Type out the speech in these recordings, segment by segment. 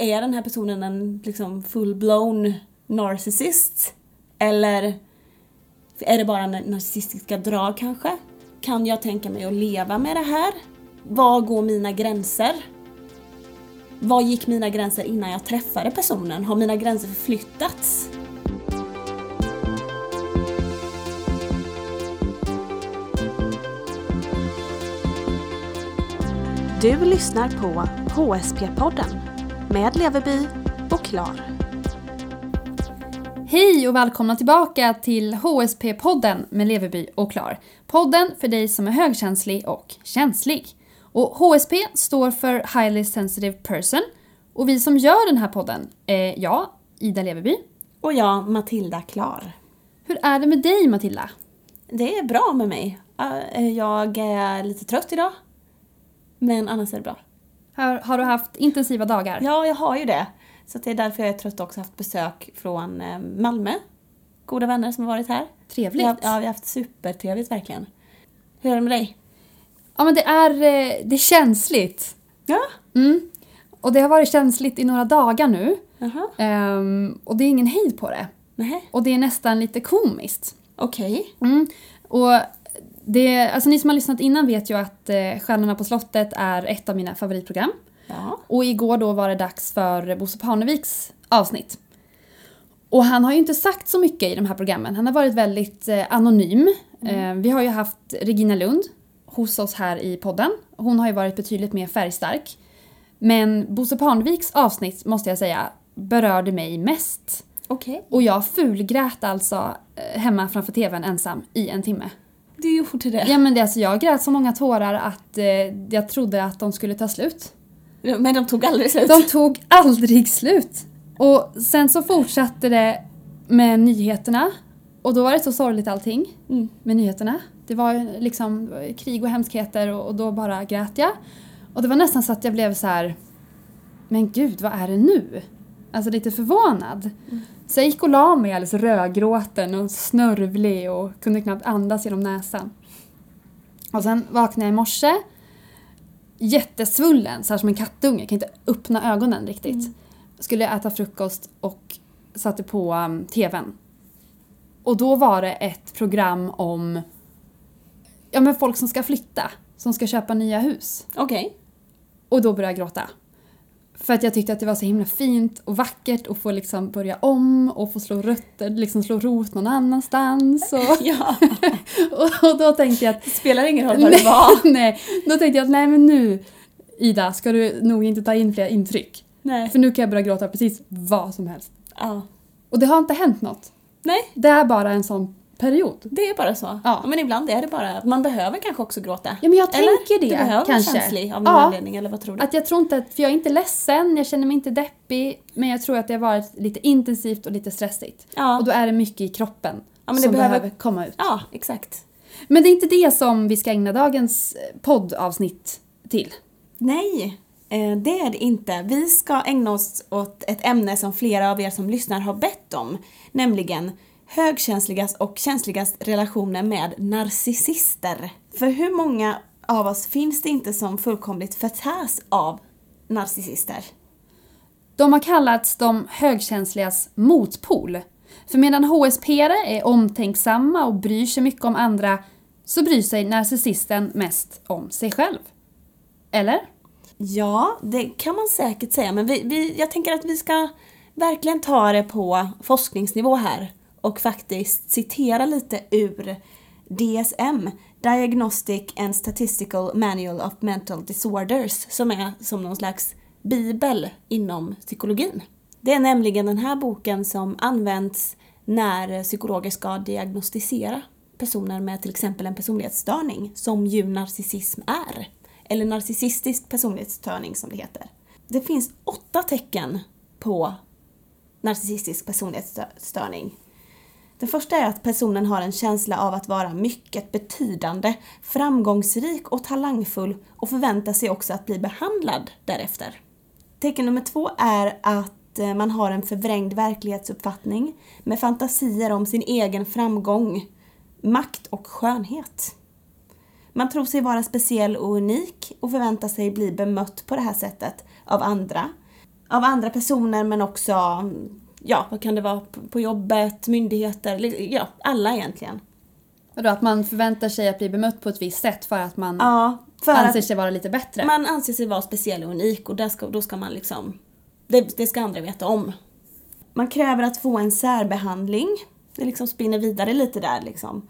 Är den här personen en liksom full-blown narcissist? Eller är det bara narcissistiska drag kanske? Kan jag tänka mig att leva med det här? Var går mina gränser? Var gick mina gränser innan jag träffade personen? Har mina gränser förflyttats? Du lyssnar på HSP-podden med Leveby och Klar. Hej och välkomna tillbaka till HSP-podden med Leveby och Klar. Podden för dig som är högkänslig och känslig. Och HSP står för Highly Sensitive Person och vi som gör den här podden är jag, Ida Leveby. Och jag, Matilda Klar. Hur är det med dig Matilda? Det är bra med mig. Eh, jag är lite trött idag. Men annars är det bra. Har, har du haft intensiva dagar? Ja, jag har ju det. Så det är därför jag är trött också. haft besök från eh, Malmö. Goda vänner som har varit här. Trevligt. ja, vi har haft supertrevligt verkligen. Hur är det med dig? Ja, men det är, eh, det är känsligt. Ja. Mm. Och det har varit känsligt i några dagar nu. Jaha. Um, och det är ingen hejd på det. Nähä. Och det är nästan lite komiskt. Okej. Mm. Och det, alltså ni som har lyssnat innan vet ju att eh, Stjärnorna på slottet är ett av mina favoritprogram. Ja. Och igår då var det dags för Bosse Parneviks avsnitt. Och han har ju inte sagt så mycket i de här programmen. Han har varit väldigt eh, anonym. Eh, vi har ju haft Regina Lund hos oss här i podden. Hon har ju varit betydligt mer färgstark. Men Bosse Parneviks avsnitt, måste jag säga, berörde mig mest. Okej. Och jag fulgrät alltså eh, hemma framför TVn ensam i en timme. Du gjorde det. Ja men det, alltså, jag grät så många tårar att eh, jag trodde att de skulle ta slut. Men de tog aldrig slut. De tog aldrig slut. Och sen så fortsatte det med nyheterna. Och då var det så sorgligt allting Mm. med nyheterna. Det var liksom krig och hemskheter och, och då bara grät jag. Och det var nästan så att jag blev så här. Men gud, vad är det nu? Alltså lite förvånad. Så jag gick och la mig alldeles rödgråten och snörvlig och kunde knappt andas genom näsan. Och sen vaknade jag i morse jättesvullen, så här som en kattunge. Jag kan inte öppna ögonen riktigt. Skulle äta frukost och satte på um, TVn. Och då var det ett program om ja, men folk som ska flytta, som ska köpa nya hus. Okej. Och då började jag gråta. För att jag tyckte att det var så himla fint och vackert att få liksom börja om och få slå rötter, liksom slå rot någon annanstans. Och, Ja. och, och då tänkte jag att Det spelar ingen roll vad det var. nej, då tänkte jag att nej men nu Ida ska du nog inte ta in fler intryck. Nej. För nu kan jag börja gråta precis vad som helst. Ja. Och det har inte hänt något. Nej, Det är bara en sån period. det är bara så. Ja. Men ibland är det bara att man behöver kanske också gråta. Ja men jag Eller? tänker det Du behöver kanske. vara känslig av någon ja, anledning, eller vad tror du? Att jag tror inte att, för jag är inte ledsen, jag känner mig inte deppig, men jag tror att det har varit lite intensivt och lite stressigt. Ja. Och då är det mycket i kroppen Ja, men det som behöver- behöver komma ut. Ja, exakt. Men det är inte det som vi ska ägna dagens eh, poddavsnitt till. Nej, eh, det är det inte. Vi ska ägna oss åt ett ämne som flera av er som lyssnar har bett om, nämligen högkänsligast och känsligast relationer med narcissister. För hur många av oss finns det inte som fullkomligt förtärs av narcissister? De har kallats de högkänsligas motpol. För medan hsp är omtänksamma och bryr sig mycket om andra så bryr sig narcissisten mest om sig själv. Eller? Ja, det kan man säkert säga, men vi, vi, jag tänker att vi ska verkligen ta det på forskningsnivå här och faktiskt citera lite ur DSM, Diagnostic and Statistical Manual of Mental Disorders, som är som någon slags bibel inom psykologin. Det är nämligen den här boken som används när psykologer ska diagnostisera personer med till exempel en personlighetsstörning, som ju narcissism är. Eller narcissistisk personlighetsstörning som det heter. Det finns åtta tecken på narcissistisk personlighetsstörning. Det första är att personen har en känsla av att vara mycket betydande, framgångsrik och talangfull och förväntar sig också att bli behandlad därefter. Tecken nummer två är att eh, man har en förvrängd verklighetsuppfattning med fantasier om sin egen framgång, makt och skönhet. Man tror sig vara speciell och unik och förväntar sig bli bemött på det här sättet av andra. av andra personer men också, mm, ja vad kan det vara, på- jobbet, myndigheter, ja alla egentligen. Vadå, att man förväntar sig att bli bemött på ett visst sätt för att man Ja, för anser att sig vara lite bättre. man anser sig vara speciell och unik och ska, då ska man liksom, det, det ska andra veta om. Man kräver att få en särbehandling, det liksom spinner vidare lite där liksom.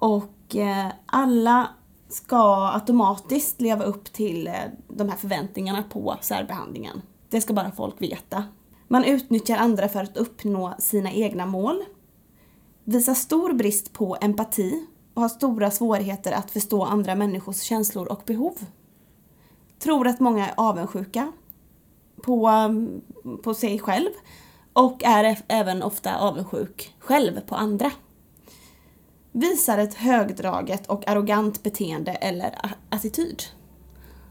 Och eh, alla ska automatiskt leva upp till eh, de här förväntningarna på särbehandlingen. Det ska bara folk veta. Man utnyttjar andra för att uppnå sina egna mål. Visar stor brist på empati och har stora svårigheter att förstå andra människors känslor och behov. Tror att många är avundsjuka på, på sig själv och är även ofta avundsjuk själv på andra. Visar ett högdraget och arrogant beteende eller attityd.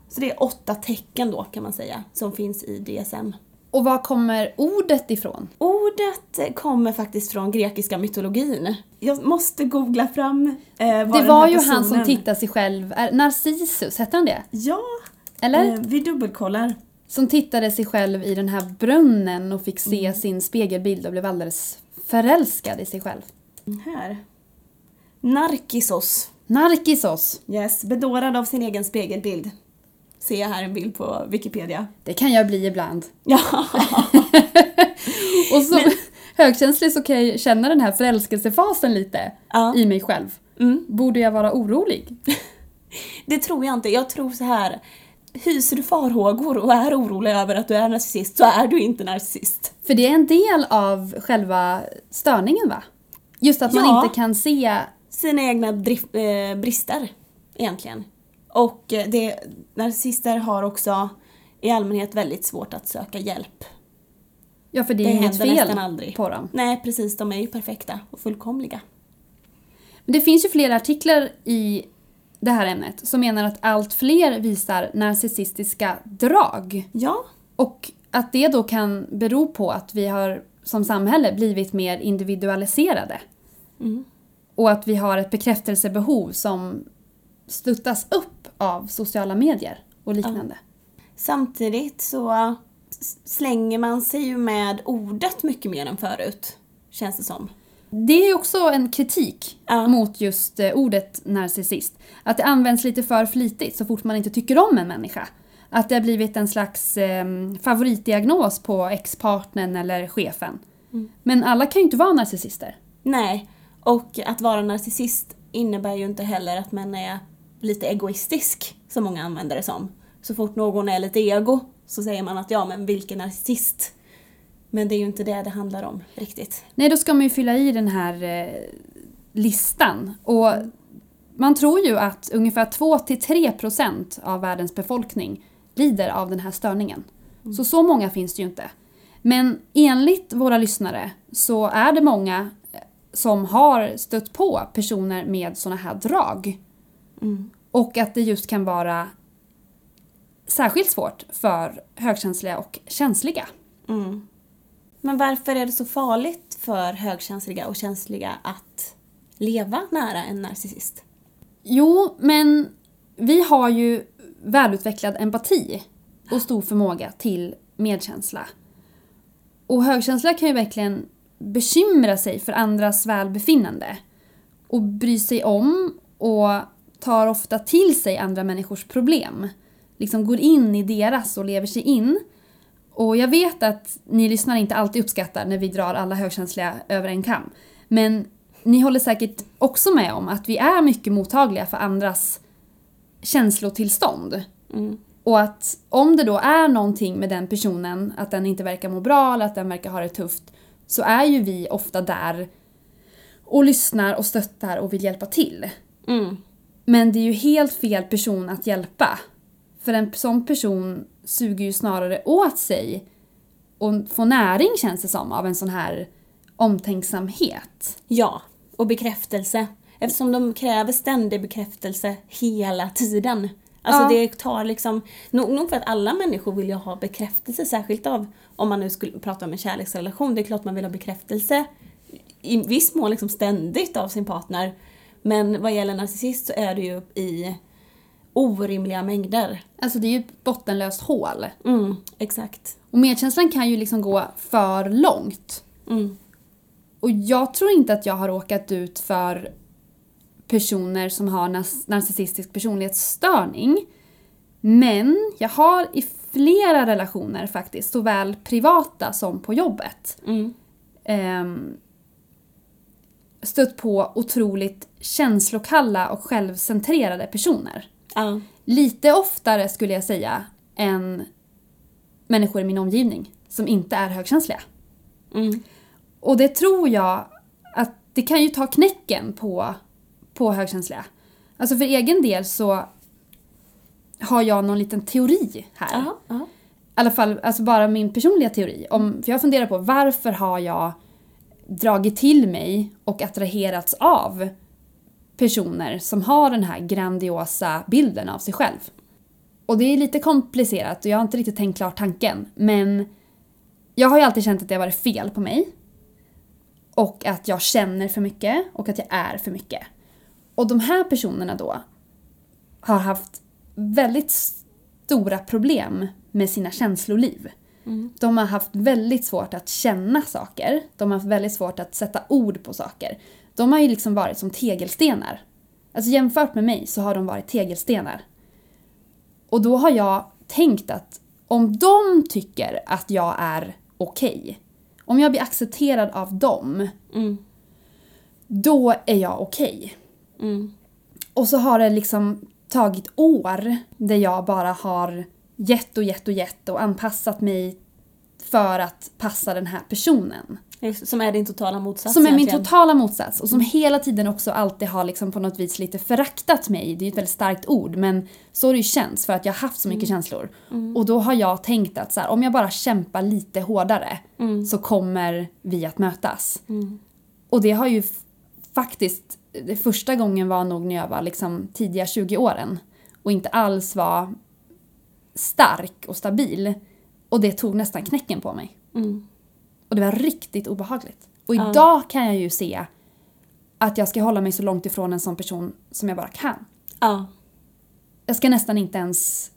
Så det är åtta tecken då kan man säga som finns i DSM. Och var kommer ordet ifrån? Ordet kommer faktiskt från grekiska mytologin. Jag måste googla fram eh, vad Det den var här ju han som personen- tittade sig själv, Narcissus, hette han det? Ja, Eller? eh, vi dubbelkollar. Som tittade sig själv i den här brunnen och fick se Mm. sin spegelbild och blev alldeles förälskad i sig själv. Här. Narkissos. Narkissos, Yes, bedårad av sin egen spegelbild. Ser jag här en bild på Wikipedia. det kan jag bli ibland. Ja, Och så högkänslig så kan jag känna den här förälskelsefasen lite Ja. i mig själv. mm. Borde jag vara orolig? det tror jag inte. Jag tror så här. Hyser du farhågor och är orolig över att du är narcissist så är du inte narcissist. För det är en del av själva störningen va? Just att man Ja. inte kan se Sina egna drif- eh, brister egentligen. Och eh, det, narcissister har också i allmänhet väldigt svårt att söka hjälp. Ja, för det är Det inget fel aldrig. på dem. Nej precis, de är ju perfekta och fullkomliga. Men det finns ju flera artiklar i det här ämnet som menar att allt fler visar narcissistiska drag. Ja, Och att det då kan bero på att vi har som samhälle blivit mer individualiserade. Mm. Och att vi har ett bekräftelsebehov som stöttas upp av sociala medier och liknande. Samtidigt så slänger man sig ju med ordet mycket mer än förut. Känns det som. Det är ju också en kritik Ja. mot just eh, ordet narcissist. Att det används lite för flitigt så fort man inte tycker om en människa. Att det har blivit en slags eh, favoritdiagnos på ex-partnern eller chefen. Men alla kan ju inte vara narcissister. Nej, och att vara narcissist innebär ju inte heller att man är lite egoistisk, som många använder det som. Så fort någon är lite ego så säger man att ja, men vilken narcissist. Men det är ju inte det det handlar om riktigt. Nej, då ska man ju fylla i den här eh, listan. Och man tror ju att ungefär 2-3% av världens befolkning lider av den här störningen. Så så många finns det ju inte. Men enligt våra lyssnare så är det många eh, som har stött på personer med såna här drag. Mm. Och att det just kan vara särskilt svårt för högkänsliga och känsliga. Mm. Men varför är det så farligt för högkänsliga och känsliga att leva nära en narcissist? Jo, men vi har ju välutvecklad empati och stor förmåga till medkänsla. Och högkänsliga kan ju verkligen bekymra sig för andras välbefinnande och bry sig om och tar ofta till sig andra människors problem. Liksom går in i deras och lever sig in. Och jag vet att ni lyssnare inte alltid uppskattar när vi drar alla högkänsliga över en kam. Men ni håller säkert också med om att vi är mycket mottagliga för andras känslotillstånd. Mm. Och att om det då är någonting med den personen, att den inte verkar må bra eller att den verkar ha det tufft, så är ju vi ofta där och lyssnar och stöttar och vill hjälpa till. Mm. Men det är ju helt fel person att hjälpa. För en sån person suger ju snarare åt sig och får näring känns det som av en sån här omtänksamhet. Ja, och bekräftelse. Eftersom de kräver ständig bekräftelse hela tiden. Alltså Ja. det tar liksom, nog, nog för att alla människor vill ju ha bekräftelse, särskilt av, om man nu skulle prata om en kärleksrelation, det är klart man vill ha bekräftelse i viss mån liksom ständigt av sin partner. Men vad gäller narcissist så är det ju i orimliga mängder. Alltså det är ju ett bottenlöst hål. Mm, exakt. Och medkänslan kan ju liksom gå för långt. Mm. Och jag tror inte att jag har råkat ut för personer som har narcissistisk personlighetsstörning. Men jag har i flera relationer faktiskt, såväl privata som på jobbet, Mm. ehm, stött på otroligt känslokalla och självcentrerade personer. Ja. Lite oftare skulle jag säga än människor i min omgivning som inte är högkänsliga. Mm. Och det tror jag att det kan ju ta knäcken på, på högkänsliga. Alltså för egen del så har jag någon liten teori här. Jaha, ja. I alla fall alltså bara min personliga teori. Om, för jag funderar på varför har jag dragit till mig och attraherats av personer som har den här grandiosa bilden av sig själv. Och det är lite komplicerat och jag har inte riktigt tänkt klart tanken. Men jag har ju alltid känt att det har varit fel på mig. Och att jag känner för mycket och att jag är för mycket. Och de här personerna då har haft väldigt stora problem med sina känsloliv. De har haft väldigt svårt att känna saker. De har haft väldigt svårt att sätta ord på saker. De har ju liksom varit som tegelstenar. Alltså jämfört med mig så har de varit tegelstenar. Och då har jag tänkt att om de tycker att jag är okej, om jag blir accepterad av dem, Mm. då är jag okej. Mm. Och så har det liksom tagit år där jag bara har gett och gett och gett och anpassat mig för att passa den här personen. Som är din totala motsats Som är min egentligen. totala motsats och som hela tiden också alltid har liksom på något vis lite föraktat mig. Det är ju ett väldigt starkt ord men så har det ju känts för att jag har haft så mycket känslor. Och då har jag tänkt att så här, om jag bara kämpar lite hårdare så kommer vi att mötas. Och det har ju faktiskt, det första gången var nog när jag var liksom tidiga 20-åren och inte alls var stark och stabil. Och det tog nästan knäcken på mig. Mm. Och det var riktigt obehagligt. Och Ja. idag kan jag ju se att jag ska hålla mig så långt ifrån en sån person som jag bara kan. Ja. Jag ska nästan inte ens...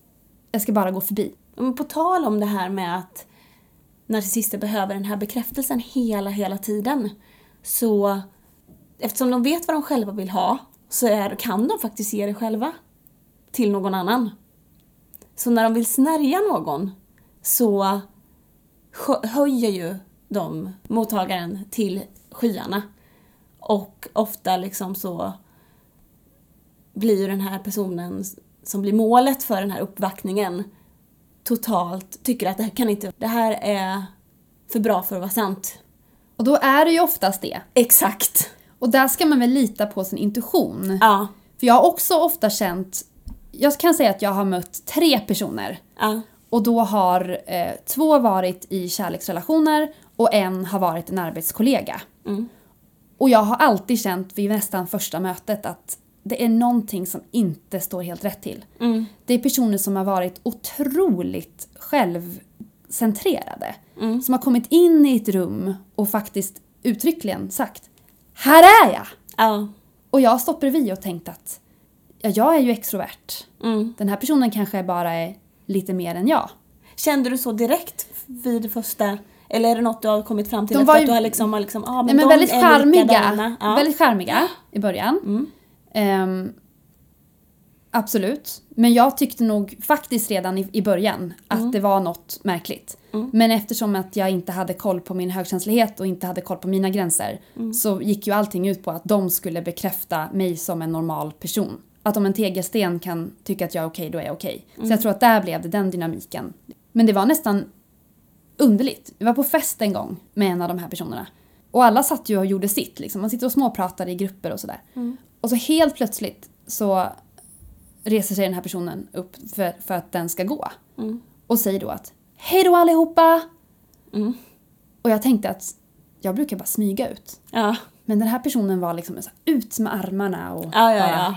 Jag ska bara gå förbi. Men på tal om det här med att narcissister behöver den här bekräftelsen hela, hela tiden. Så eftersom de vet vad de själva vill ha så är, kan de faktiskt ge det själva till någon annan. Så när de vill snärja någon så höjer ju de mottagaren till skyarna. Och ofta liksom så blir ju den här personen som blir målet för den här uppvaktningen totalt tycker att det här kan inte, det här är för bra för att vara sant. Och då är det ju oftast det. Exakt. Och där ska man väl lita på sin intuition. Ja. För jag har också ofta känt... Jag kan säga att jag har mött tre personer. Ja. Och då har eh, två varit i kärleksrelationer och en har varit en arbetskollega. Mm. Och jag har alltid känt vid nästan första mötet att det är någonting som inte står helt rätt till. Mm. Det är personer som har varit otroligt självcentrerade. Mm. Som har kommit in i ett rum och faktiskt uttryckligen sagt Här är jag! Ja. Och jag har stått bredvid och tänkt att ja, jag är ju extrovert. Mm. Den här personen kanske bara är lite mer än jag. Kände du så direkt vid första, eller är det något du har kommit fram till De efter var att ju- du har liksom, har liksom ah, men Nej, men de väldigt är charmiga. Ja. Väldigt charmiga i början. Mm. Ehm, absolut. Men jag tyckte nog faktiskt redan i, i början att det var något märkligt. Mm. Men eftersom att jag inte hade koll på min högkänslighet och inte hade koll på mina gränser så gick ju allting ut på att de skulle bekräfta mig som en normal person. Att om en tegelsten kan tycka att jag är okej, då är jag okej. Så jag tror att där blev det den dynamiken. Men det var nästan underligt. Vi var på fest en gång med en av de här personerna. Och alla satt ju och gjorde sitt. Liksom. Man sitter och småpratar i grupper och sådär. Och så helt plötsligt så reser sig den här personen upp för, för att den ska gå. Mm. Och säger då att Hej då allihopa! Mm. Och jag tänkte att jag brukar bara smyga ut. Ja. Men den här personen var liksom så ut med armarna och Ja, ja, bara ja.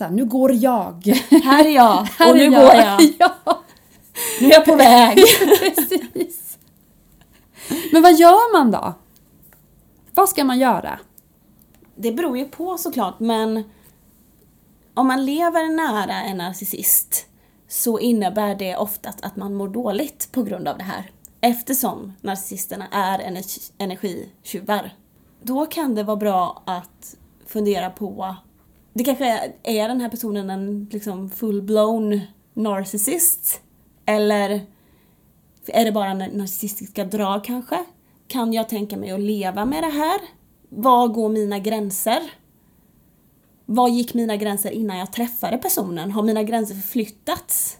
Så här, nu går jag. Här är jag Här och nu är går jag. ja, Nu är jag på väg. precis. Men vad gör man då? Vad ska man göra? Det beror ju på såklart men om man lever nära en narcissist så innebär det oftast att man mår dåligt på grund av det här. Eftersom narcissisterna är energi- energitjuvar. Då kan det vara bra att fundera på det kanske är, är den här personen en liksom full-blown narcissist? Eller är det bara narcissistiska drag kanske? Kan jag tänka mig att leva med det här? Var går mina gränser? Var gick mina gränser innan jag träffade personen? Har mina gränser förflyttats?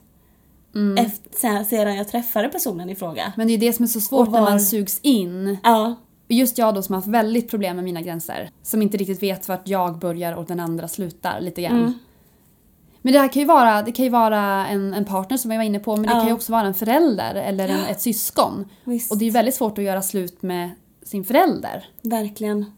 Efter, sedan jag träffade personen i fråga? Men det är det som är så svårt Och när var- man sugs in. Ja, Just jag då som har haft väldigt problem med mina gränser. Som inte riktigt vet vart jag börjar och den andra slutar lite grann. Mm. Men det här kan ju vara, det kan ju vara en, en partner som vi var inne på men det Ja. kan ju också vara en förälder eller en, ett syskon. visst. Och det är ju väldigt svårt att göra slut med sin förälder. Verkligen.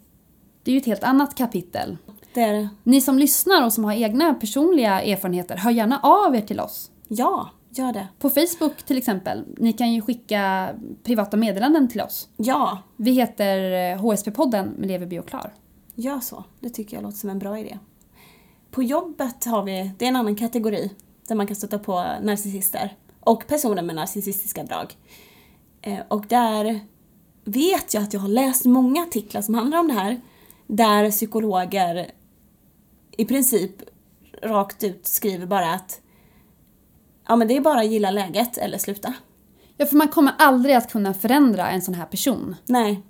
Det är ju ett helt annat kapitel. Det är det. Ni som lyssnar och som har egna personliga erfarenheter, hör gärna av er till oss. Ja, gör det. På Facebook till exempel. Ni kan ju skicka privata meddelanden till oss. Ja, Vi heter eh, HSP-podden med Lever Bio Klar. gör så. Det tycker jag låter som en bra idé. På jobbet har vi, det är en annan kategori där man kan stöta på narcissister och personer med narcissistiska drag. Eh, Och där vet jag att jag har läst många artiklar som handlar om det här där psykologer i princip rakt ut skriver bara att ja men det är bara att gilla läget eller sluta. Ja, för man kommer aldrig att kunna förändra en sån här person. Nej.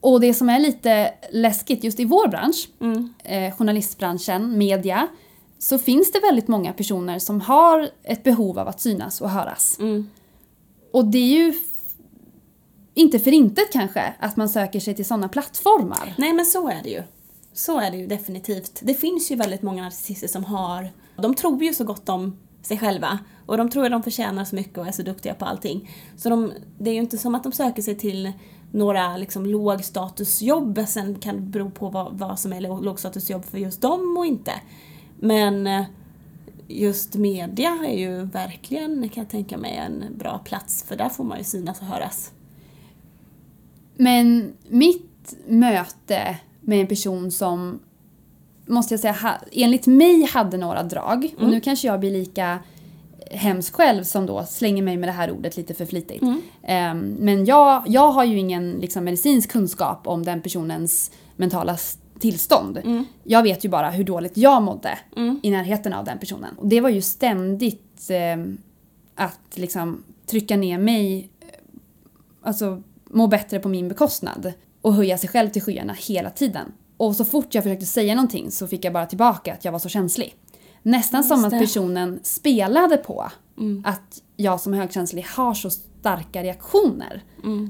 Och det som är lite läskigt just i vår bransch, Mm. eh, journalistbranschen, media, så finns det väldigt många personer som har ett behov av att synas och höras. Mm. Och det är ju inte för intet kanske att man söker sig till sådana plattformar. Nej men så är det ju. Så är det ju definitivt. Det finns ju väldigt många narcissister som har, de tror ju så gott om sig själva och de tror att de förtjänar så mycket och är så duktiga på allting. Så de, det är ju inte som att de söker sig till några liksom lågstatusjobb, sen kan det bero på vad, vad som är lågstatusjobb för just dem och inte. Men eh, just media är ju verkligen, kan jag tänka mig, en bra plats för där får man ju synas och höras. Men mitt möte med en person som, måste jag säga, ha, enligt mig hade några drag. Och nu kanske jag blir lika hemsk själv som då slänger mig med det här ordet lite för flitigt. Ehm, men jag, jag har ju ingen liksom, medicinsk kunskap om den personens mentala tillstånd. Jag vet ju bara hur dåligt jag mådde i närheten av den personen. Och det var ju ständigt ehm, att liksom trycka ner mig alltså, må bättre på min bekostnad och höja sig själv till skyarna hela tiden. Och så fort jag försökte säga någonting så fick jag bara tillbaka att jag var så känslig. Nästan som att det. personen spelade på att jag som högkänslig har så starka reaktioner.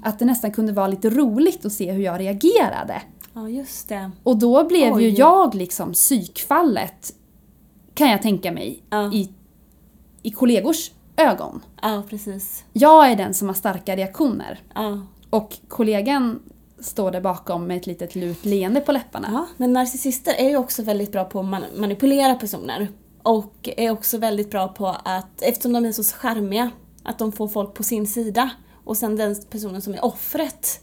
Att det nästan kunde vara lite roligt att se hur jag reagerade. Ja, just det. Och då blev ju Oj. jag liksom psykfallet, kan jag tänka mig, Ja. i, i kollegors ögon. Ja, precis. Jag är den som har starka reaktioner. Ja. Och kollegan står där bakom med ett litet lut leende på läpparna. Ja, men narcissister är ju också väldigt bra på att man- manipulera personer. Och är också väldigt bra på att, eftersom de är så charmiga, att de får folk på sin sida. Och sen den personen som är offret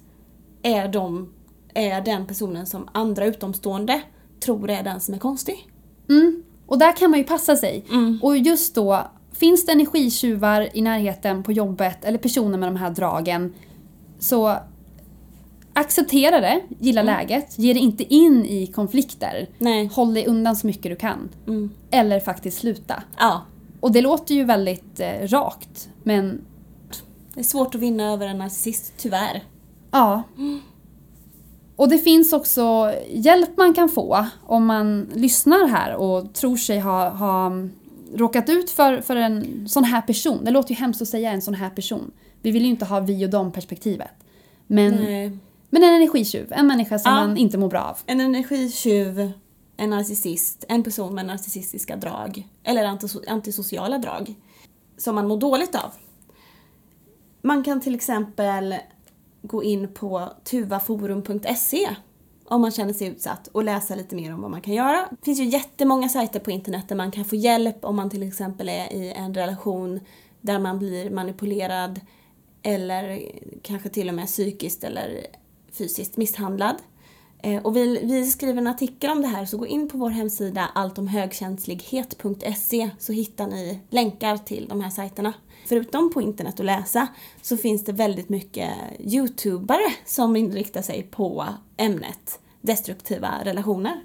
är, de, är den personen som andra utomstående tror är den som är konstig. Mm. Och där kan man ju passa sig. Mm. Och just då, finns det energitjuvar i närheten på jobbet eller personer med de här dragen så acceptera det, gilla läget, ge dig inte in i konflikter. Nej. Håll dig undan så mycket du kan. Mm. Eller faktiskt sluta. Ja, Och det låter ju väldigt eh, rakt, men det är svårt att vinna över en narcissist, tyvärr. Ja. Och det finns också hjälp man kan få om man lyssnar här och tror sig ha, ha råkat ut för, för en sån här person. Det låter ju hemskt att säga en sån här person. Vi vill ju inte ha vi och dem perspektivet. Men, Nej. Men en energitjuv, en människa som Ja. man inte mår bra av. En energitjuv, en narcissist, en person med narcissistiska drag eller antiso- antisociala drag som man mår dåligt av. Man kan till exempel gå in på tuvaforum.se om man känner sig utsatt och läsa lite mer om vad man kan göra. Det finns ju jättemånga sajter på internet där man kan få hjälp om man till exempel är i en relation där man blir manipulerad eller kanske till och med psykiskt eller fysiskt misshandlad. Eh, och vi, vi skriver en artikel om det här så gå in på vår hemsida alltomhögkänslighet.se så hittar ni länkar till de här sajterna. Förutom på internet att läsa så finns det väldigt mycket youtubare som inriktar sig på ämnet destruktiva relationer.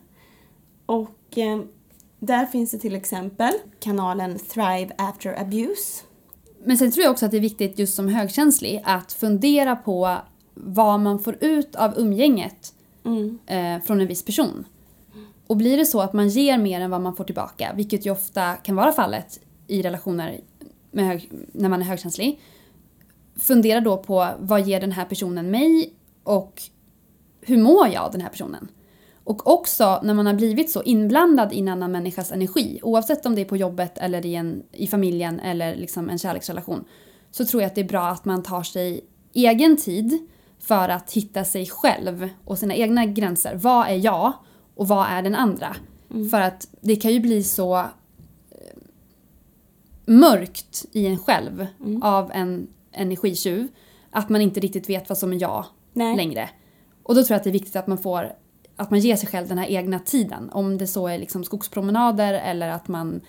Och eh, där finns det till exempel kanalen Thrive After Abuse. Men sen tror jag också att det är viktigt just som högkänslig att fundera på vad man får ut av umgänget Mm. eh, från en viss person. Och blir det så att man ger mer än vad man får tillbaka, vilket ju ofta kan vara fallet i relationer hög, när man är högkänslig. Fundera då på vad ger den här personen mig och hur mår jag av den här personen? Och också när man har blivit så inblandad i en annan människas energi, oavsett om det är på jobbet eller i, en, i familjen eller liksom en kärleksrelation, så tror jag att det är bra att man tar sig egen tid för att hitta sig själv och sina egna gränser. Vad är jag och vad är den andra? För att det kan ju bli så eh, mörkt i en själv av en energitjuv att man inte riktigt vet vad som är jag Nej. längre. Och då tror jag att det är viktigt att man får att man ger sig själv den här egna tiden. Om det så är liksom skogspromenader eller att man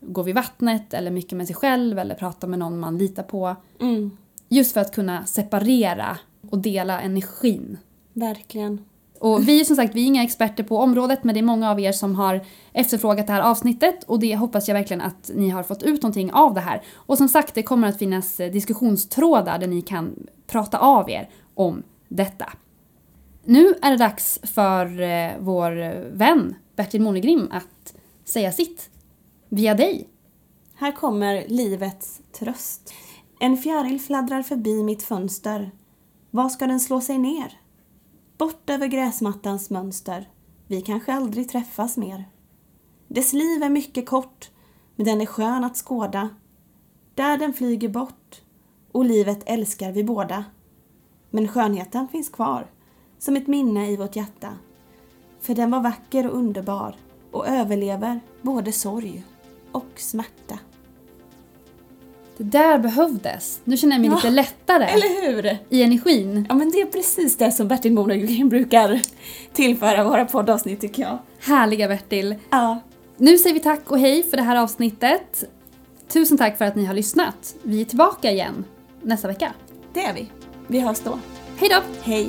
går vid vattnet eller mycket med sig själv eller pratar med någon man litar på. Mm. Just för att kunna separera och dela energin. Verkligen. Och vi är som sagt, vi är inga experter på området men det är många av er som har efterfrågat det här avsnittet och det hoppas jag verkligen att ni har fått ut någonting av det här. Och som sagt, det kommer att finnas eh, diskussionstrådar där ni kan prata av er om detta. Nu är det dags för eh, vår vän Bertil Monegrim att säga sitt via dig. Här kommer livets tröst. En fjäril fladdrar förbi mitt fönster. Var ska den slå sig ner? Bort över gräsmattans mönster. Vi kanske aldrig träffas mer. Dess liv är mycket kort, men den är skön att skåda. Där den flyger bort, och livet älskar vi båda. Men skönheten finns kvar, som ett minne i vårt hjärta. För den var vacker och underbar och överlever både sorg och smärta. Det där behövdes. Nu känner jag mig Ja, lite lättare Eller hur? i energin. Ja men det är precis det som Bertil Monegren brukar tillföra våra poddavsnitt tycker jag. Härliga Bertil. Ja. Nu säger vi tack och hej för det här avsnittet. Tusen tack för att ni har lyssnat. Vi är tillbaka igen nästa vecka. Det är vi. Vi hörs då. Hej då! Hej!